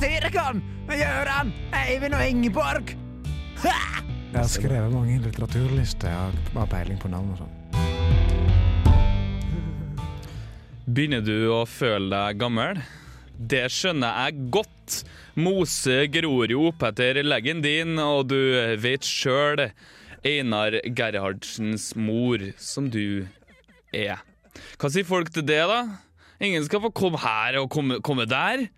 Satirikon med Gøran, Eivind og Ingeborg. Ha! Jeg har skrevet mange litteraturlister. Jeg har peiling på navn og sånn. Begynner du å føle deg gammel? Det skjønner jeg godt. Mose gror jo opp etter leggen din, og du vet sjøl, Einar Gerhardsens mor, som du er. Hva sier folk til det, da? Ingen skal få komme her og komme, komme der.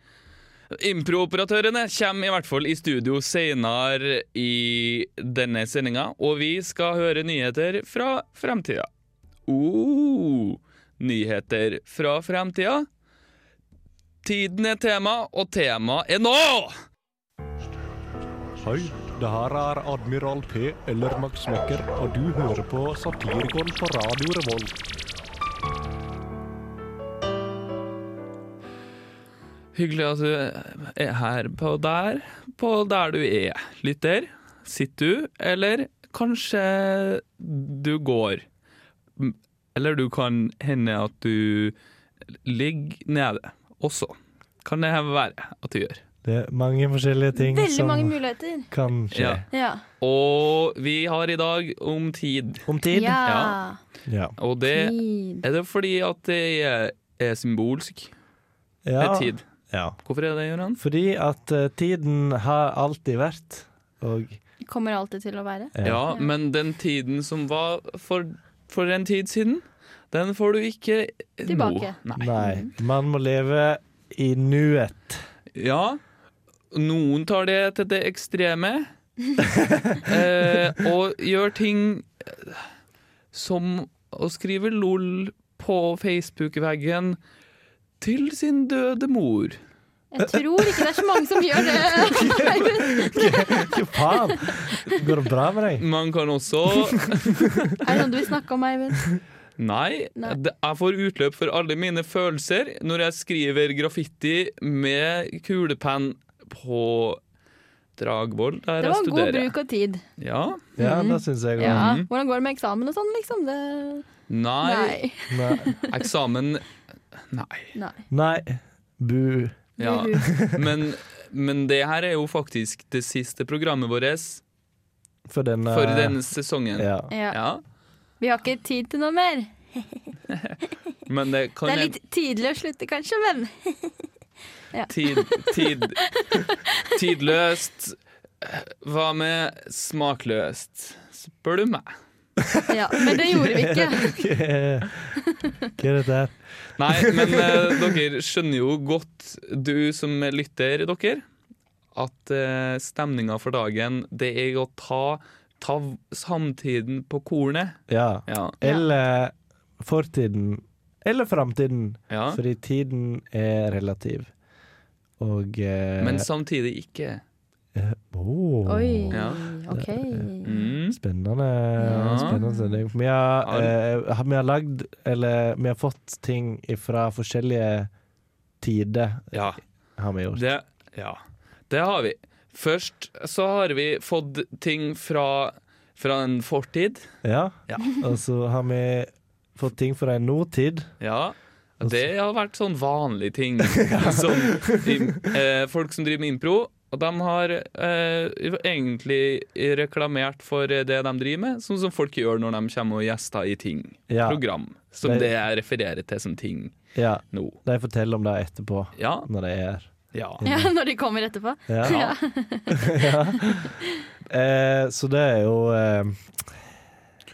Improoperatørene kommer i hvert fall i studio senere i denne sendinga, og vi skal høre nyheter fra fremtida. Uh, nyheter fra fremtida. Tiden er tema, og tema er nå! Hei, det her er Admiral P eller Max Mekker, og du hører på Satirikon på Radio Revolt. Hyggelig at du er her på der, på der du er. Lytter, sitter du, eller kanskje du går. Eller du kan hende at du ligger nede også. Kan det være at du gjør. Det er mange forskjellige ting Veldig som mange muligheter. kan skje. Ja. Ja. Og vi har i dag om tid. Om tid? Ja. Ja. Og det Tid. er det fordi at det er, er symbolsk Ja. med tid. Ja. Hvorfor er det, Jørgen? Fordi at uh, tiden har alltid vært, og Kommer alltid til å være. Ja, Ja, men den tiden som var for, for en tid siden, den får du ikke Tilbake. nå. Nei. Nei. Man må leve i nuet. Ja, noen tar det til det ekstreme. eh, og gjør ting eh, som å skrive LOL på Facebook-veggen til sin døde mor. Jeg tror ikke det er så mange som gjør det. Hva faen? Går det bra med deg? Man kan også Er det noe du vil snakke om, Eivind? Nei, Nei. jeg får utløp for alle mine følelser når jeg skriver graffiti med kulepenn på Dragvoll, der Det var god studerer. bruk av tid. Ja, Ja, Mhm. det syns jeg òg. Ja. Mhm. Hvordan går det med eksamen og sånn, liksom? Det... Nei. Nei. eksamen Nei. Nei. Nei. Bu. Ja. Men, men det her er jo faktisk det siste programmet vårt For denne for denne sesongen. Ja. Ja. Ja, Vi har ikke tid til noe mer. men det kan Det er litt tidlig å slutte, kanskje, men tid, tid, Tidløst. Hva med smakløst? Spør du meg. Ja, men det gjorde vi ikke. Hva er dette her? Nei, men eh, dere skjønner jo godt, du som lytter, dere, at eh, stemninga for dagen, det er å ta, ta samtiden på kornet. Ja. Ja. Eller fortiden. Eller framtiden. ja. Fordi tiden er relativ. Og eh, Men samtidig ikke. Eh, åh. Oi, Ja. OK. Mm. Spennende. Ja. spennende sending. Vi har, eh, har- vi har lagd Eller vi har fått ting fra forskjellige tider, Ja. har vi gjort. Det, ja, det har vi. Først så har vi fått ting fra, fra en fortid. Ja. Ja. Og så har vi fått ting fra en nåtid. Ja. Det har vært sånn vanlige ting. Som eh, folk som driver med impro. Og de har eh, egentlig reklamert for det de driver med, sånn som folk gjør når de kommer og gjester i ting. Ja. Program. Som Det- det jeg refererer til som ting ja. nå. De forteller om det etterpå, Ja. når de er her. ja. Ja, når de kommer etterpå. Ja. Ja. ja. Eh, så det er jo eh,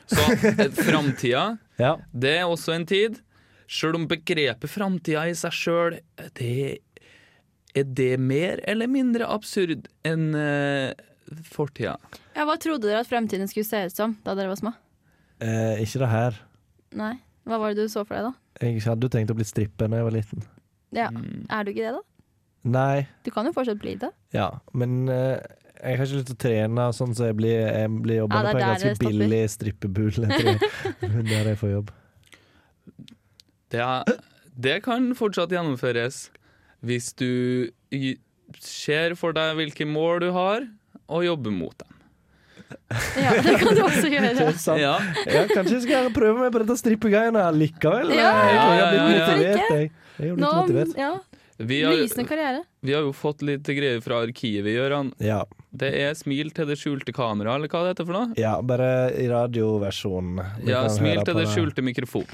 Så eh, framtida Ja. Det er også en tid. Sjøl om begrepet framtida i seg sjøl det, Er det mer eller mindre absurd enn uh, fortida? ja, Hva trodde dere at fremtiden skulle se ut som da dere var små? Eh, ikke det her. Nei. Hva var det du så for deg, da? Jeg hadde jo tenkt å bli stripper da jeg var liten. Ja. Mm. Er du ikke det, da? Nei, Du kan jo fortsatt bli det. ja, men uh, jeg har ikke lyst til å trene sånn, så jeg blir, jeg blir jobba Ja, på en ganske billig strippebul. Der jeg får jobb. Det, er, det kan fortsatt gjennomføres hvis du ser for deg hvilke mål du har, og jobber mot dem. Ja, det kan du også gjøre. Det. Ja, Ja, kanskje jeg skal prøve meg på dette strippegreiene likevel. Ja, jeg tror jeg ja, ja, ja. motivert. Jeg. jeg blir Nå, motivert. ja. Vi har, Lysende karriere. vi har jo fått litt greier fra arkivet, Gøran. Ja. Det er smil til det skjulte kamera, eller hva det heter for noe? ja, bare i radioversjonen. Ja, smil til det skjulte mikrofon.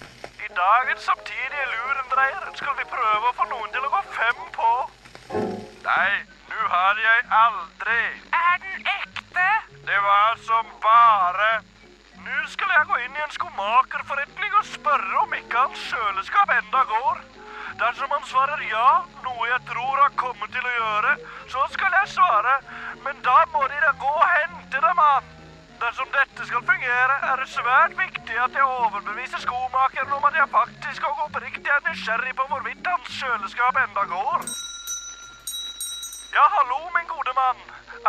I dagens samtidige lurendreier skal vi prøve å få noen til å gå. Nei, nå har jeg aldri. Er den ekte? Det var som bare. Nå skal jeg gå inn i en skomakerforretning og spørre om ikke hans kjøleskap enda går. Dersom han svarer ja, noe jeg tror han kommer til å gjøre, så skal jeg svare. Men da må de da gå og hente dem, mann. Dersom dette skal fungere, er det svært viktig at jeg overbeviser skomakeren om at jeg faktisk og oppriktig er nysgjerrig på hvorvidt hans kjøleskap enda går. Ja, hallo, min gode mann.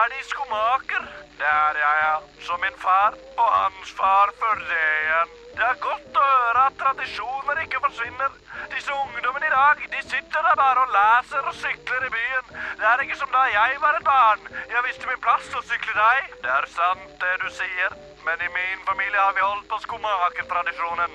Er De skomaker? Det er jeg, ja. Som min far og hans far før det igjen. Det er godt å høre at tradisjoner ikke forsvinner. Disse ungdommene i dag, de sitter der bare og leser og sykler i byen. Det er ikke som da jeg var et barn. Jeg visste min plass og sykle deg. Det er sant det du sier, men i min familie har vi holdt på skomakertradisjonen.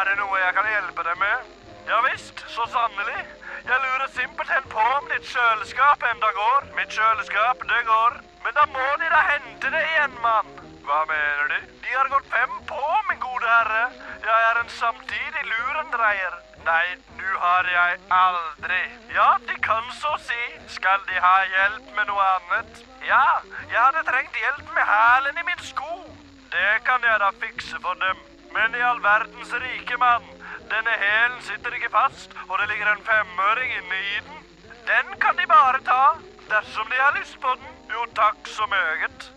Er det noe jeg kan hjelpe deg med? Ja visst, så sannelig. Jeg lurer simpelthen på om ditt kjøleskap enda går. Mitt kjøleskap, det går. Men da må de da hente det igjen, mann. Hva mener du? De har gått fem på, min gode herre. Jeg er en samtidig lurendreier. Nei, nå har jeg aldri. Ja, de kan så si. Skal de ha hjelp med noe annet? Ja, jeg hadde trengt hjelp med hælen i min sko. Det kan jeg da fikse for dem. Men i all verdens rike mann, denne hælen sitter ikke fast, og det ligger en femøring inne i den. Den kan de bare ta, dersom de har lyst på den. Jo, takk så meget.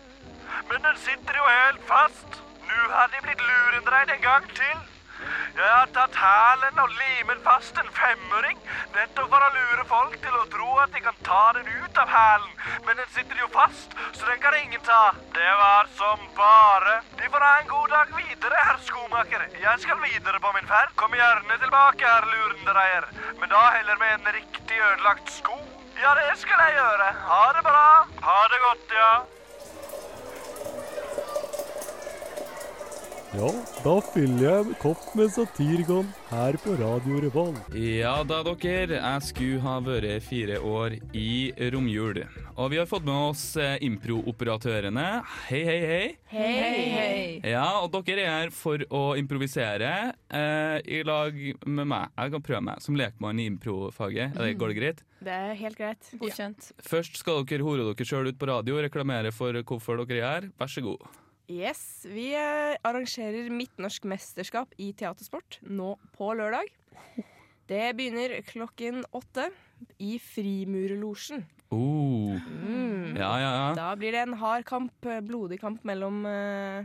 Men den sitter jo helt fast. Nå har de blitt lurendreid en gang til. Jeg har tatt hælen og limet fast en femøring, nettopp for å lure folk til å tro at de kan ta den ut av hælen. Men den sitter jo fast, så den kan ingen ta. Det var som bare. De får ha en god dag videre, herr skomaker. Jeg skal videre på min ferd. Kom gjerne tilbake, herr lurendreier. Men da heller med en riktig ødelagt sko. Ja, det skal jeg gjøre. Ha det bra. Ha det godt, ja. Ja, da fyller jeg en kopp med Satirgon her på Radio Revolt. Ja da, dere. Jeg skulle ha vært fire år i romjul. Og vi har fått med oss improoperatørene. impro-operatørene. Hei, hei, hei. Hei, hei. Ja, og dere er her for å improvisere eh, i lag med meg. Jeg kan prøve meg som lekmann i improfaget. Mm. går det greit? Det er helt greit. Godkjent. Først skal dere hore dere sjøl ut på radio og reklamere for hvorfor dere er her. Vær så god. Yes, Vi eh, arrangerer Midtnorsk mesterskap i teatersport nå på lørdag. Det begynner klokken åtte i Frimurlosjen. Oh. Mm. Ja, ja, ja. Da blir det en hard kamp, eh, blodig kamp mellom uh,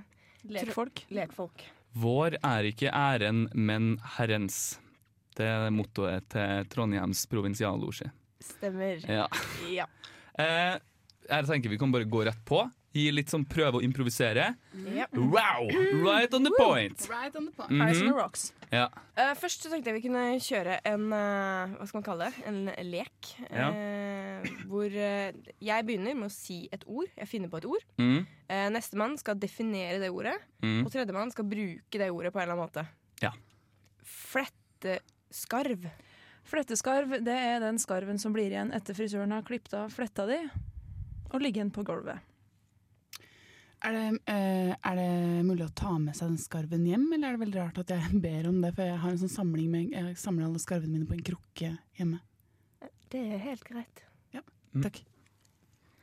Lekfolk. lekfolk. Vår er ikke æren, men Herrens. Det er mottoet til Trondheims provinsiallosje. Stemmer. Ja. Ja. Eh, jeg tenker vi kan bare gå rett på. Gi litt sånn prøve å improvisere. Yep. Wow! Right on the point. Right on the point. Mm -hmm. the rocks. Ja. Uh, først så tenkte jeg vi kunne kjøre en uh, Hva skal man kalle det? En lek. Ja. Uh, hvor jeg begynner med å si et ord. Jeg finner på et ord. Mm. Uh, Nestemann skal definere det ordet. Mm. Og tredjemann skal bruke det ordet på en eller annen måte. Ja. Fletteskarv. Fletteskarv det er den skarven som blir igjen etter frisøren har klippet av fletta di, og ligger den på gulvet. Er det, uh, er det mulig å ta med seg den skarven hjem, eller er det veldig rart at jeg ber om det? For jeg har en sånn samling med, jeg samler alle skarvene mine på en krukke hjemme. Det er helt greit. Mm. Takk.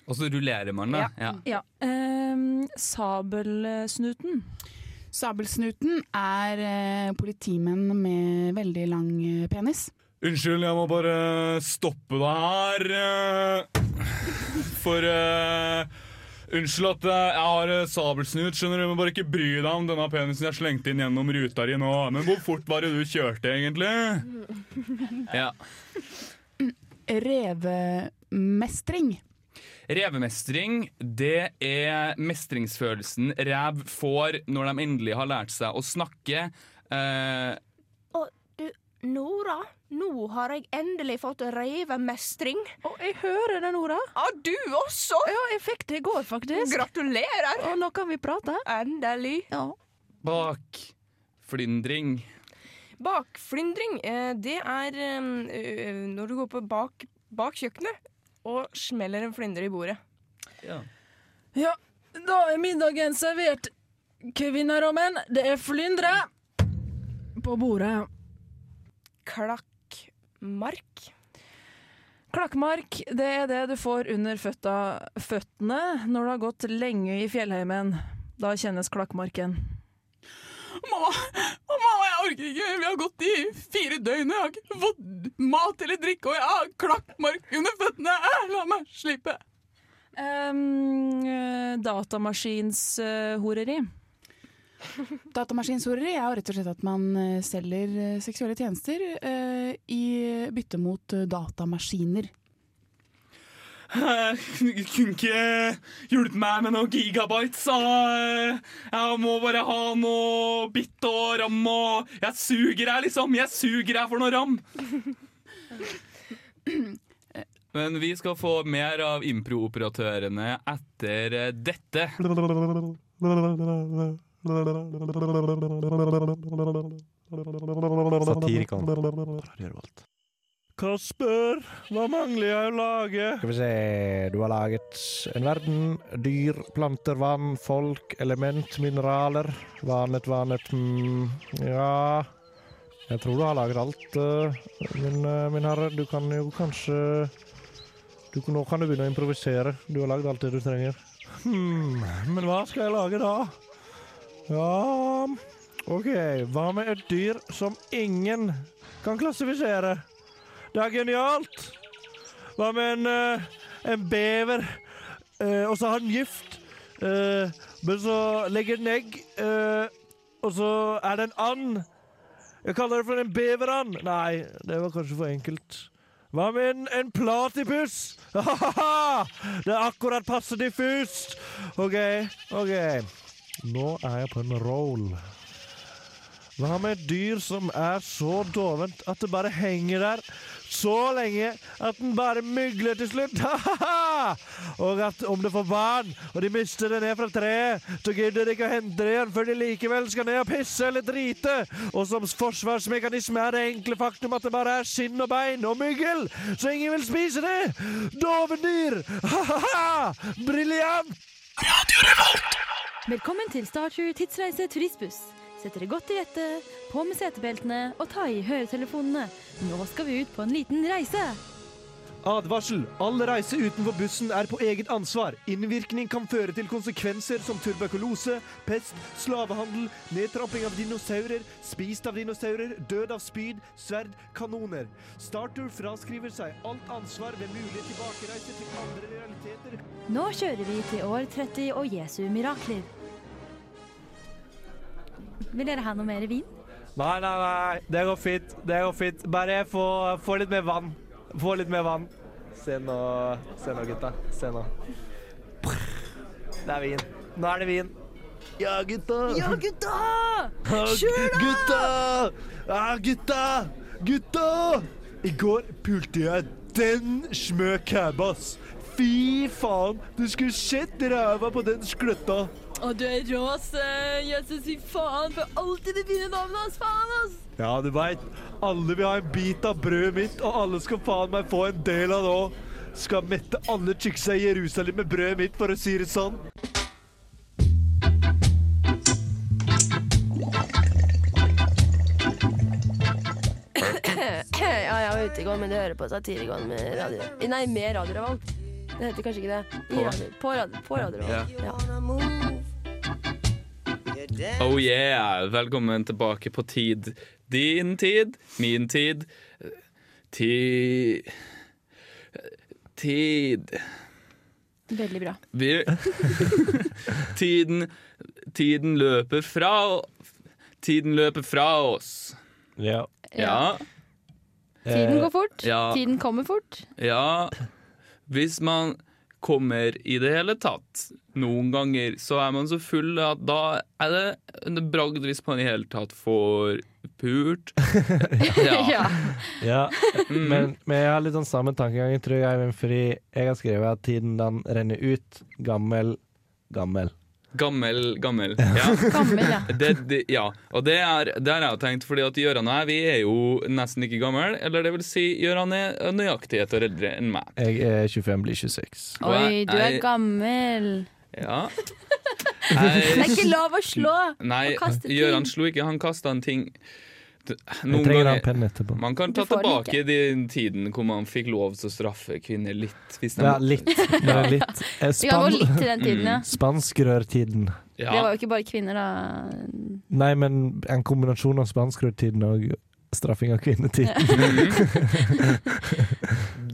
Og så rullerer man, da. Ja. Ja. ehm, sabelsnuten. Sabelsnuten er uh, politimenn med veldig lang eh, penis. Unnskyld, jeg må bare stoppe deg her. For eh, Unnskyld at eh, jeg har eh, sabelsnut, skjønner du. Men bare ikke bry deg om denne penisen jeg slengte inn gjennom ruta di nå. Men hvor fort var det du kjørte, egentlig? Ja. Revemestring. Revemestring, det er mestringsfølelsen rev får når de endelig har lært seg å snakke. Eh, Nora, nå har jeg endelig fått revemestring. Å, jeg hører det, Nora. Ja, du også! Ja, jeg fikk det i går, faktisk. Gratulerer! Og nå kan vi prate. Endelig. Ja. bakflyndring. Bakflyndring, eh, det er når du går på bak bak kjøkkenet og smeller en flyndre i bordet. Ja. Ja, da er middagen servert, kvinner og menn. Det er flyndre på bordet. Klakkmark. Klakkmark, det er det du får under føtta, føttene når du har gått lenge i fjellheimen. Da kjennes klakkmarken. Mamma, mamma, jeg orker ikke. Vi har gått i fire døgn, og jeg har ikke fått mat eller drikke, og jeg har klakkmark under føttene. Eh, La meg slippe. Um, Datamaskins-horeri. Datamaskinshoreri er jo rett og slett at man eh, selger eh, seksuelle tjenester uh, i bytte mot datamaskiner. Jeg kunne ikke hjulpet meg med noen gigabytes. så, Jeg må bare ha noe bitt og ram og Jeg suger her, liksom. Jeg suger her for noe ram. Men vi skal få mer av improoperatørene etter dette. Satirikon. Kasper, hva mangler jeg å lage? Skal vi se Du har laget en verden. Dyr, planter, vann, folk, element, mineraler. Vanet, vanet mm, Ja Jeg tror du har laget alt, eh, min, eh, min herre. Du kan jo kanskje du, Nå kan du begynne å improvisere. Du har lagd alt det du trenger. Hmm, men hva skal jeg lage da? Ja OK, hva med et dyr som ingen kan klassifisere? Det er genialt! Hva med en, eh, en bever, eh, og så har den gift, eh, men så legger den egg, eh, og så er det en and. Jeg kaller det for en beverand. Nei, det var kanskje for enkelt. Hva med en, en platypus? det er akkurat passe diffust. OK, OK. Nå er jeg på en roll. Hva med et dyr som er så dovent at det bare henger der så lenge at den bare mygler til slutt? og at om det får barn, og de mister det ned fra treet, så gidder de ikke å hente det igjen før de likevel skal ned og pisse eller drite. Og som forsvarsmekanisme er det enkle faktum at det bare er skinn og bein og myggel, så ingen vil spise det. Dovendyr! Briljant! Velkommen til Starter tidsreise turistbuss. Sett dere godt til rette, på med setebeltene og ta i høretelefonene. Nå skal vi ut på en liten reise. Advarsel! All reise utenfor bussen er på eget ansvar. Innvirkning kan føre til konsekvenser som tuberkulose, pest, slavehandel, nedtrapping av dinosaurer, spist av dinosaurer, død av spyd, sverd, kanoner. Starter fraskriver seg alt ansvar ved mulige tilbakereiser til andre realiteter. Nå kjører vi til år 30 og Jesu mirakler. Vil dere ha noe mer vin? Nei, nei, nei. Det går fint. Det går fint. Bare få, få litt mer vann. Få litt mer vann. Se nå, se nå, gutta. Se nå. Det er vin. Nå er det vin. Ja, gutta! Ja, gutta! Kjør da! Gutta! Ja, gutta! Gutta! I går pulte jeg den smø kæbass. Fy faen, du skulle sett ræva på den skløtta. Å, du er råse. Jesus, fy faen. For alltid det fine navnet hans. Faen, ass. Ja, du veit. Alle vil ha en bit av brødet mitt, og alle skal faen meg få en del av det òg. Skal mette alle chicksa i Jerusalem med brødet mitt, for å si det sånn. ja, jeg var ute i går, men du hører på Satirikon med radio... Nei, med Radio Revolt. Det heter kanskje ikke det. I På? radio, på radio, på radio Revolt. Ja. Oh yeah! Velkommen tilbake på tid. Din tid, min tid. Tid Tid Veldig bra. Vi Tiden Tiden løper fra Tiden løper fra oss. Ja. Ja. Tiden går fort. Ja. Tiden kommer fort. Ja, hvis man kommer i det hele tatt. Noen ganger så er man så full at da er det en bragd hvis man i hele tatt får pult. Ja. Ja, ja. men, men jeg har litt sånn samme tankegang, tror jeg, fordi jeg har skrevet at tiden den renner ut. Gammel, gammel. Gammel, gammel. Ja. Gammel, ja. Det, det, ja. Og det, er, det har jeg jo tenkt, fordi at Gøran og jeg vi er jo nesten ikke gamle. Eller det vil si, Gøran er nøyaktig et år eldre enn meg. Jeg er 25, blir 26. Oi, jeg- du er jeg- gammel. Ja. Det er ikke lov å slå! Nei. Gøran slo ikke, han kasta en ting. Noen trenger ganger penn etterpå. Man kan ta tilbake den tiden hvor man fikk lov til å straffe kvinner litt. Hvis Ja, litt. ja, litt. Eh, kan gå span- litt til den tiden, ja. Spanskrørtiden. Ja. Det var jo ikke bare kvinner, da. Nei, men en kombinasjon av spanskrørtiden og straffing av kvinnetiden.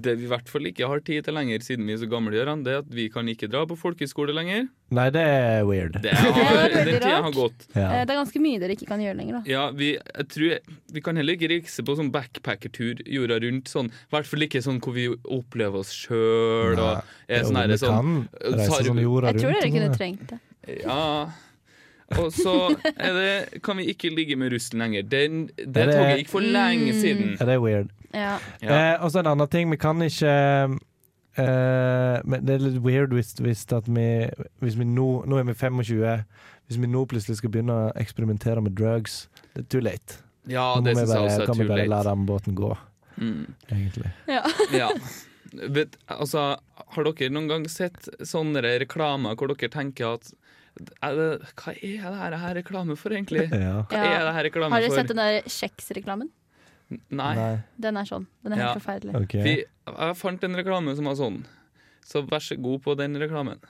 Det vi i hvert fall ikke har tid til lenger, siden vi er så gamle, Gøran, det er at vi kan ikke dra på folkehøyskole lenger. Nei, det er weird. Det har, den tida har gått. Ja. Eh, Det er ganske mye dere ikke kan gjøre lenger, da. Ja, vi, jeg tror, vi kan heller ikke rikse på sånn backpackertur jorda rundt. Sånn, I hvert fall ikke sånn hvor vi opplever oss sjøl. Og er sånn herre sånn tar- sånn Jeg tror dere kunne sånn, trengt det. Ja. Og så er det, kan vi ikke ligge med russen lenger. Den, det, det- toget gikk for lenge Mm. siden. Ja, det er weird. Ja. Ja. Eh, og så en annen ting, vi kan ikke Uh, men Det er litt weird hvis, hvis, at vi, hvis vi nå Nå er vi 25. Hvis vi nå plutselig skal begynne å eksperimentere med drugs, det er too late. Ja, Nå må det vi bare, også er kan vi bare bare la late. den båten gå, Mm. egentlig. Ja. Ja. But, altså, har dere noen gang sett sånne reklamer hvor dere tenker at er det, Hva er det her, her reklame for, egentlig? Ja. Hva er det her reklame Har dere sett den der kjeksreklamen? Nei. Den er sånn. Den er helt forferdelig. Okay. Vi, jeg fant en reklame som var sånn. Så vær så god på den reklamen.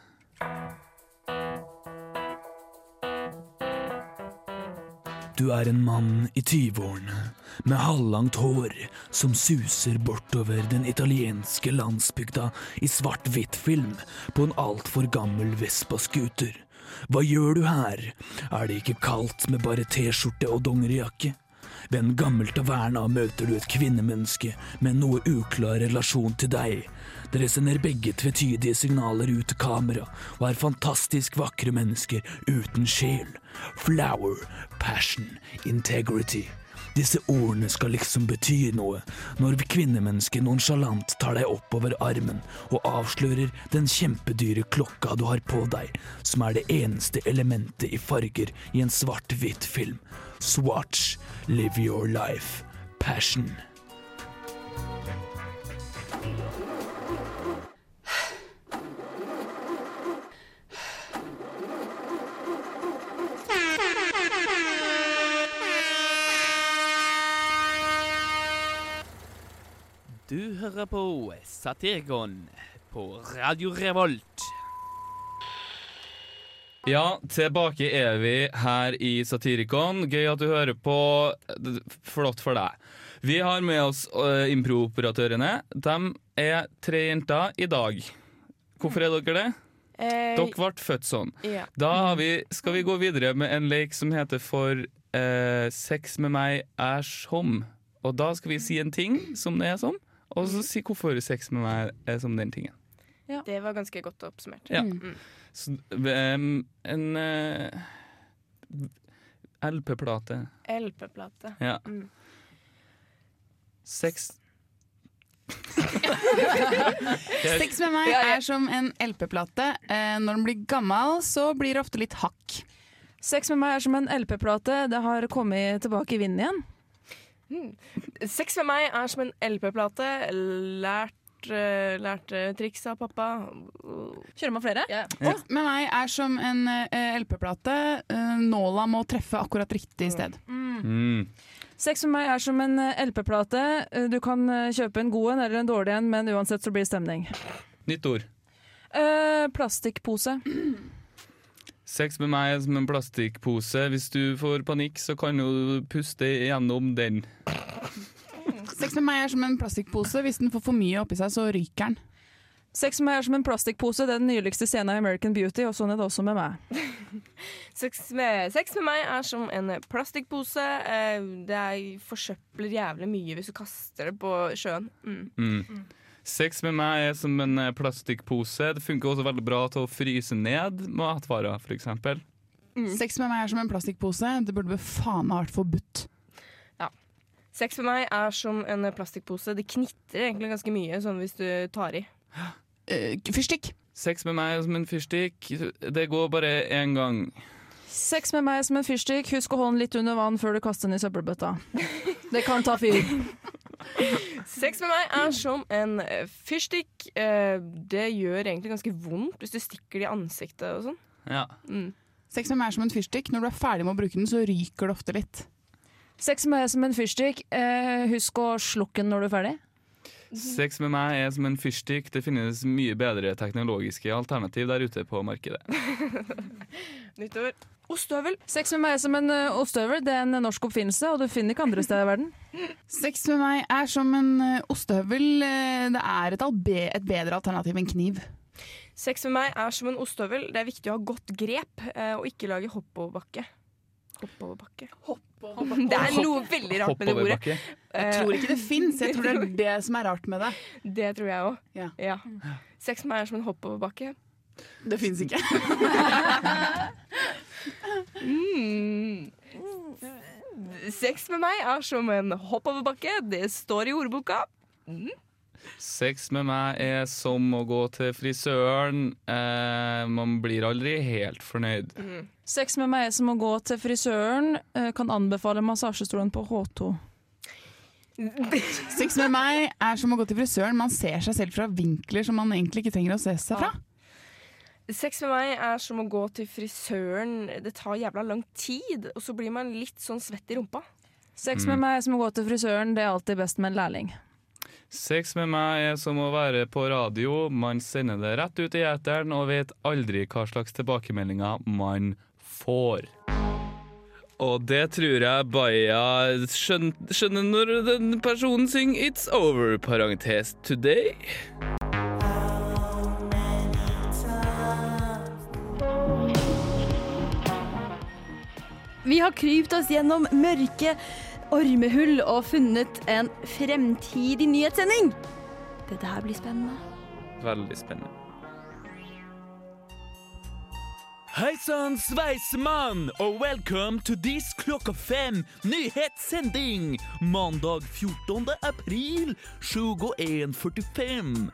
Du er en mann i tyveårene med halvlangt hår som suser bortover den italienske landsbygda i svart-hvitt film på en altfor gammel Vespa-scooter. Hva gjør du her? Er det ikke kaldt med bare T-skjorte og dongerijakke? Ved en gammel taverna møter du et kvinnemenneske med noe uklar relasjon til deg. Dere sender begge tvetydige signaler ut til kamera og er fantastisk vakre mennesker uten sjel. Flower, passion, integrity. Disse ordene skal liksom bety noe, når kvinnemennesket nonsjalant tar deg oppover armen og avslører den kjempedyre klokka du har på deg, som er det eneste elementet i farger i en svart-hvitt film. Swatch, live your life, passion. Du hører på Satirikon på Radio Revolt. Ja, tilbake er vi her i Satirikon. Gøy at du hører på. Flott for deg. Vi har med oss uh, improoperatørene. De er tre jenter i dag. Hvorfor er dere det? Eh, Dere ble født sånn. Ja. Da har vi, skal vi gå videre med en lek som heter For uh, sex med meg er som. Og da skal vi si en ting som det er som, og så si hvorfor sex med meg er som den tingen. Det var ganske godt oppsummert. Ja. Mm. Så, um, en uh, LP-plate. LP-plate. Ja. Mm. Sex Sex med meg er som en LP-plate. Eh, når den blir gammel, så blir det ofte litt hakk. Sex med meg er som en LP-plate. Det har kommet tilbake i vinden igjen. Mm. Sex med meg er som en LP-plate. Lært, Lærte eh, triks av pappa. Kjører man flere? Sex med meg er som en eh, LP-plate. Eh, nåla må treffe akkurat riktig sted. Mm. Sex med meg er som en eh, LP-plate. Eh, Du kan eh, kjøpe en god en eller en dårlig en, men uansett så blir det stemning. Nytt ord. Uh, plastikkpose. Sex med meg er som en plastikkpose. Hvis du får panikk, så kan du puste gjennom den. Sex med meg er som en plastikkpose. Hvis den får for mye oppi seg, så ryker den. Sex med meg er som en plastikkpose. Det er den nyligste scenen i American Beauty, og sånn er det også med meg. Sex med, sex med meg er som en plastikkpose. Eh, det er, forsøpler jævlig mye hvis du kaster det på sjøen. Mm. Mm. Sex med meg er som en eh, plastikkpose. Det funker også veldig bra til å fryse ned matvarer, f.eks. Mm. Sex med meg er som en plastikkpose. Det burde faen meg vært forbudt. Sex med meg er som en plastikkpose. Det knitrer egentlig ganske mye sånn hvis du tar i. Uh, fyrstikk. Sex med meg er som en fyrstikk. Det går bare én gang. Sex med meg som en fyrstikk. Husk å holde den litt under vann før du kaster den i søppelbøtta. Det kan ta fyr. Sex med meg er som en fyrstikk. Eh, Det gjør egentlig ganske vondt hvis du stikker det i ansiktet og sånn. Ja. Mm. Sex med meg er som en fyrstikk. Når du er ferdig med å bruke den, så ryker det ofte litt. Sex med meg er som en fyrstikk. Eh, husk å slukke den når du er ferdig. Sex med meg er som en fyrstikk. Det finnes mye bedre teknologiske alternativ der ute på markedet. Nytt ord. Ostehøvel. Sex med meg er som en uh, ostehøvel. Det er en norsk oppfinnelse, og du finner ikke andre steder i verden. Sex med meg er som en eh, ostehøvel. Eh, Det er et, albe et bedre alternativ enn kniv. Sex med meg er som en ostehøvel. Det er viktig å ha godt grep eh, og ikke lage hoppoverbakke. Hoppoverbakke. Det er noe veldig rart med det ordet. Jeg tror ikke det fins. Jeg tror det er det som er rart med det. Det tror jeg òg. Ja. Ja. Sex med meg er som en hoppoverbakke. Det fins ikke. Mm. Sex med meg er som en hoppoverbakke. Det står i ordboka. Mm. Sex med meg er som å gå til frisøren. Eh, man blir aldri helt fornøyd. Sex med meg er som å gå til frisøren. Eh, kan anbefale massasjestolen på H2. Sex med meg er som å gå til frisøren. Man ser seg selv fra vinkler som man egentlig ikke trenger å se seg fra. Sex med meg er som å gå til frisøren. Det tar jævla lang tid, og så blir man litt sånn svett i rumpa. Sex med meg er som å gå til frisøren. Det er alltid best med en lærling. Sex med meg er som å være på radio. Man sender det rett ut i eteren og vet aldri hva slags tilbakemeldinger man får. Og det tror jeg Baia skjønner når den personen synger 'It's over', parentes, today. Vi har krypt oss gjennom mørke ormehull og funnet en fremtidig nyhetssending. Dette her blir spennende. Veldig spennende. Hei sann, sveisemann, og velkommen til this klokka fem nyhetssending mandag 14. april 21.45.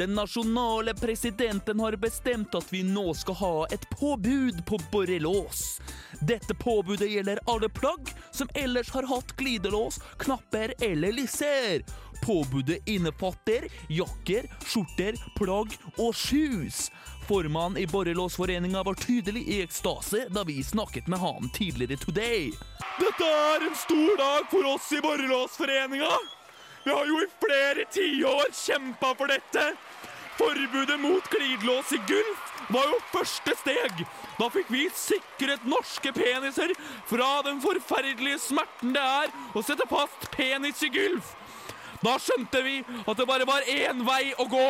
Den nasjonale presidenten har bestemt at vi nå skal ha et påbud på borrelås. Dette påbudet gjelder alle plagg som ellers har hatt glidelås, knapper eller lisser. Påbudet innefatter jakker, skjorter, plagg og shoes. Formannen i Borrelåsforeninga var tydelig i ekstase da vi snakket med han tidligere today. Dette er en stor dag for oss i Borrelåsforeninga. Vi har jo i flere tiår kjempa for dette. Forbudet mot glidelås i Gulf var jo første steg. Da fikk vi sikret norske peniser fra den forferdelige smerten det er å sette fast penis i Gulf. Da skjønte vi at det bare var én vei å gå.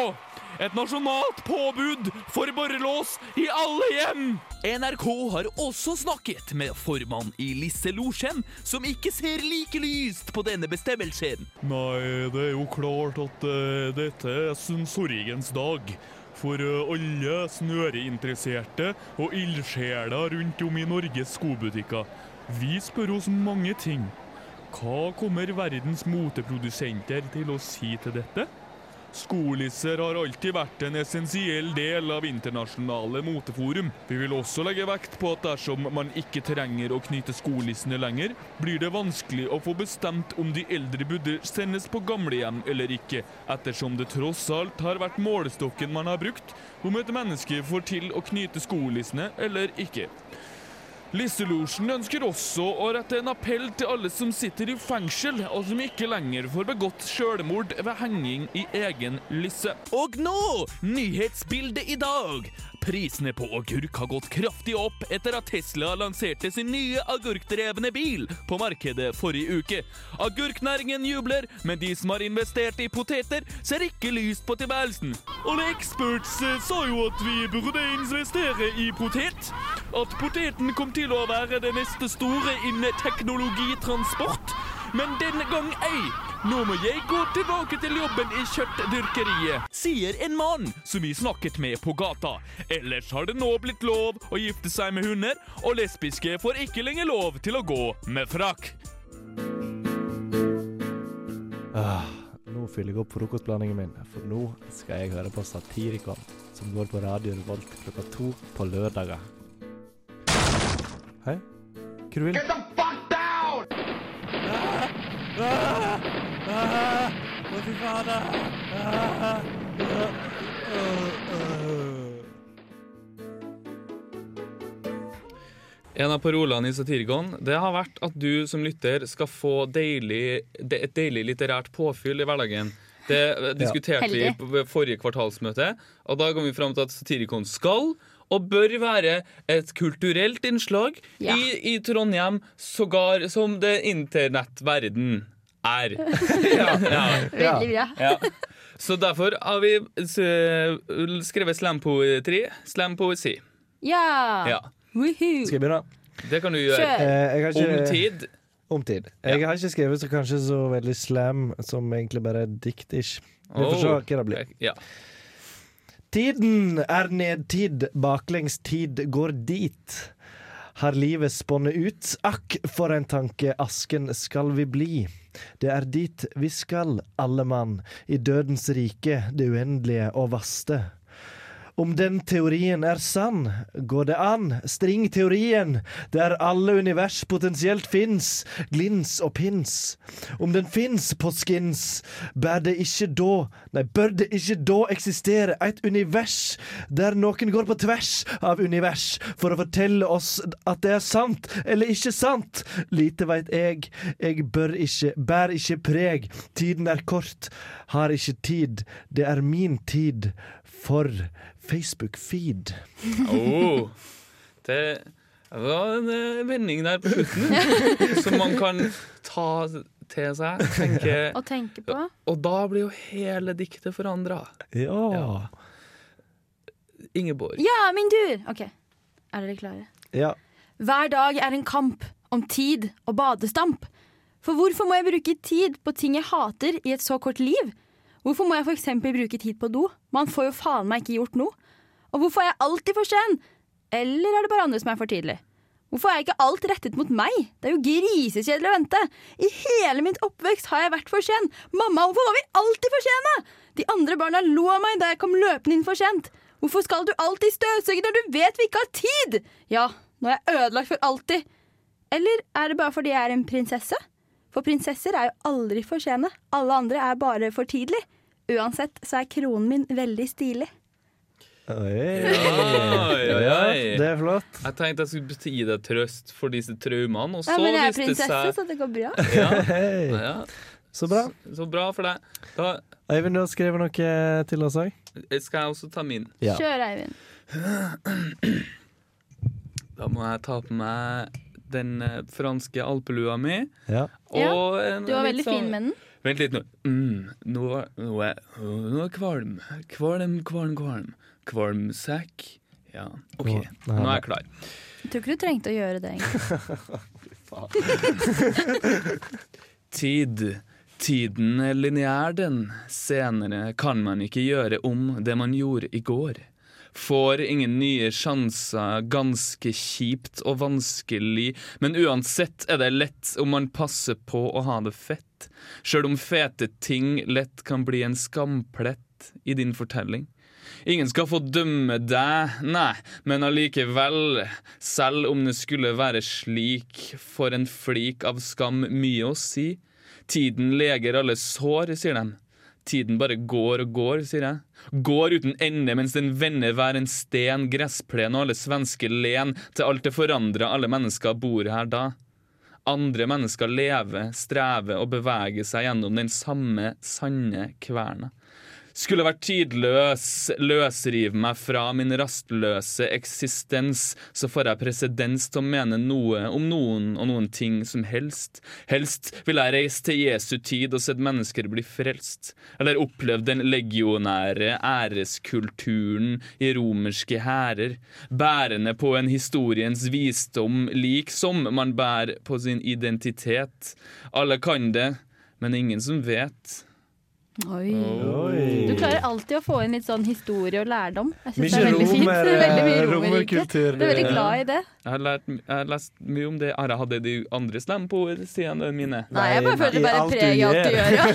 Et nasjonalt påbud for borrelås i alle hjem. NRK har også snakket med formann i Lisse Losjen, som ikke ser like lyst på denne bestemmelsen. Nei, det er jo klart at uh, dette er sorgens dag. For eh, alle snøreinteresserte og ildsjeler rundt om i Norges skobutikker. Vi spør oss mange ting. Hva kommer verdens moteprodusenter til å si til dette? Skolisser har alltid vært en essensiell del av internasjonale moteforum. Vi vil også legge vekt på at dersom man ikke trenger å knyte skolissene lenger, blir det vanskelig å få bestemt om de eldre burde sendes på gamlehjem eller ikke, ettersom det tross alt har vært målestokken man har brukt om et menneske får til å knyte skolissene eller ikke. Lisselosjen ønsker også å rette en appell til alle som sitter i fengsel, og som ikke lenger får begått selvmord ved henging i egen lisse. Og nå, nyhetsbildet i dag. Prisene på agurk har gått kraftig opp etter at Tesla lanserte sin nye agurkdrevne bil på markedet forrige uke. Agurknæringen jubler, men de som har investert i poteter, ser ikke lyst på tilværelsen. Alle experts sa jo at vi burde investere i potet. At poteten kom til å være det neste store innen teknologitransport. Men denne gang ei. Nå må jeg gå tilbake til jobben i kjøttdyrkeriet. Sier en mann som vi snakket med på gata. Ellers har det nå blitt lov å gifte seg med hunder, og lesbiske får ikke lenger lov til å gå med frakk. Ah, nå fyller jeg opp frokostblandingen min, for nå skal jeg høre på Satirikon. som går på Radio Revolt klokka to på lørdager. Hei. Vil? Get the fuck down! Å, fy fader! Ah, En av parolene i Satirgon det har vært at du som lytter skal få deilig, de- et deilig litterært påfyll i hverdagen. Det diskuterte vi på forrige kvartalsmøte, og da kom vi fram til at Satirikon skal og bør være et kulturelt innslag Ja. i, i Trondheim, sågar som det internettverden er. ja, ja. Veldig bra. Ja. Så derfor har vi skrevet slampoetri, slampoesi. Ja! Ja. Skal jeg begynne? Det kan du gjøre. Eh, ikke- Om tid. Om tid. Jeg har ikke skrevet så kanskje så veldig slam, som egentlig bare er dikt-ish. Vi får se hva det blir. Ja. Tiden er nedtid, baklengstid går dit. Har livet spunnet ut? Akk, for en tanke, asken skal vi bli. Det er dit vi skal, alle mann, i dødens rike, det uendelige og vaste. Om den teorien er sann, går det an. String teorien, der alle univers potensielt fins, glins og pins. Om den fins på skins, bør det ikke da, nei, bør det ikke da eksistere et univers der noen går på tvers av univers for å fortelle oss at det er sant eller ikke sant? Lite veit jeg, jeg bør ikke, bær ikke preg. Tiden er kort, har ikke tid, det er min tid for Facebook-feed. Oh, det var en eh, vending der på slutten som man kan ta til seg. Tenke, og tenke på. og da blir jo hele diktet forandra. Ja. Ingeborg. Ja, min tur! OK, er dere klare? Ja. Hver dag er en kamp om tid og badestamp. For hvorfor må jeg bruke tid på ting jeg hater i et så kort liv? Hvorfor må jeg f.eks. bruke tid på do? Man får jo faen meg ikke gjort noe. Og hvorfor er jeg alltid for sen? Eller er det bare andre som er for tidlig? Hvorfor er ikke alt rettet mot meg? Det er jo grisekjedelig å vente. I hele mitt oppvekst har jeg vært for sen. Mamma, hvorfor var vi alltid for sene? De andre barna lo av meg da jeg kom løpende inn for sent. Hvorfor skal du alltid støvsuge når du vet vi ikke har tid? Ja, nå er jeg ødelagt for alltid. Eller er det bare fordi jeg er en prinsesse? For prinsesser er jo aldri for sene. Alle andre er bare for tidlig. Uansett så er kronen min veldig stilig. Oi. Oi, oi, Ja, det er flott. Jeg tenkte jeg skulle gi deg trøst for disse traumene, og så Ja, men jeg er prinsesse, seg så det går bra. ja. ja. Så bra. Så bra for deg. Da Eivind, du har skrevet noe til oss òg? skal jeg også ta min. Ja. Kjør, Eivind. Da må jeg ta på meg den eh, franske alpelua mi. Ja. Ja, Og en du var veldig sånn- fin med den. Vent litt nå. Mm, nå, nå, er, nå er kvalm. Kvalm, kvalm, kvalm. Kvalmsekk. Ja, OK. Nå- Nå er jeg klar. Jeg tror ikke du trengte å gjøre det, egentlig. Tid. Tiden er lineær, den. Senere kan man ikke gjøre om det man gjorde i går. Får ingen nye sjanser, ganske kjipt og vanskelig, men uansett er det lett om man passer på å ha det fett. Sjøl om fete ting lett kan bli en skamplett i din fortelling. Ingen skal få dømme deg, nei, men allikevel, selv om det skulle være slik, for en flik av skam mye å si. Tiden leger alle sår, sier de. Tiden bare går og går, sier jeg. Går uten ende mens den vender hver en sten, gressplen og alle svenske len, til alt det forandrer alle mennesker bor her da. Andre mennesker lever, strever og beveger seg gjennom den samme sanne kverna. Skulle vært tidløs, løsrive meg fra min rastløse eksistens, så får jeg presedens til å mene noe om noen og noen ting som helst. Helst vil jeg reise til Jesu tid og sett mennesker bli frelst, eller opplevd den legionære æreskulturen i romerske hærer, bærende på en historiens visdom lik som man bærer på sin identitet. Alle kan det, men ingen som vet. Oi. Oi. Du klarer alltid å få inn litt sånn historie og lærdom. Jeg synes Mye det er veldig fint. romer- Det er veldig mye romerrike. romerkultur, Du er veldig glad i det. Jeg har, lært, jeg har lest mye om det. Har jeg hatt det de andre slampoesiene mine? Nei, jeg bare føler det bare av alt du gjør. Ja.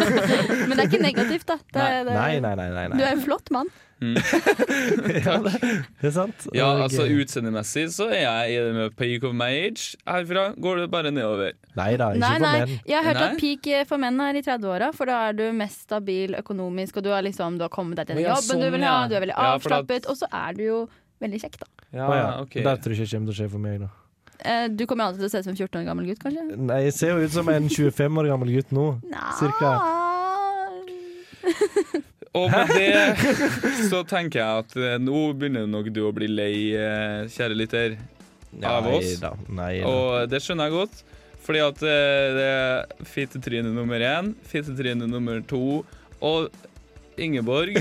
Men det er ikke negativt, da. Det, det, Nei, nei, nei. nei, Du er en flott mann. ja, det, det er sant. Ja, altså eh, Utseendemessig så er jeg i det med peak of my age. Herfra går det bare nedover. Nei da, Nei, nei. Jeg har hørt Nei? at peak eh, for menn er i 30-åra, for da er du mest stabil økonomisk, og du har, liksom, du har kommet deg til den ja, jobben du sånn, vil ha, du er veldig for avslappet, og så er du jo veldig kjekk, da. Ja, ja. Okay. Det tror jeg ikke kommer til å skje for meg, da. Eh, Du kommer jo alltid til å se ut som en 14 år gammel gutt, kanskje? Nei, jeg ser jo ut som en 25 år gammel gutt nå. Cirka. Og med det så tenker jeg at eh, nå begynner nok du å bli lei, eh, kjære lytter, av Nei oss. da, nei da. Og det skjønner jeg godt. Fordi at eh, det er fittetryne nummer én, fittetryne nummer to og Ingeborg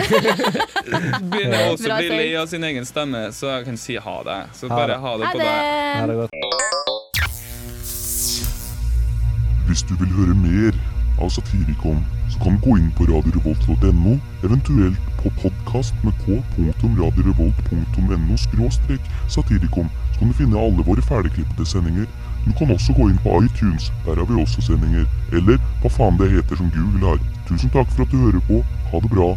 begynner også å bli lei av sin egen stemme, så jeg kan si ha det. Så bare ha det på deg. Ha det godt. Hvis du vil høre mer av Satirikon, så kan du gå inn på radiorevolt.no, eventuelt på podkast med k.radiorevolt.no skråstrek satirikon, så kan du finne alle våre ferdigklippede sendinger. Du kan også gå inn på iTunes, der har vi også sendinger. Eller hva faen det heter som Google har. Tusen takk for at du hører på. Ha det bra.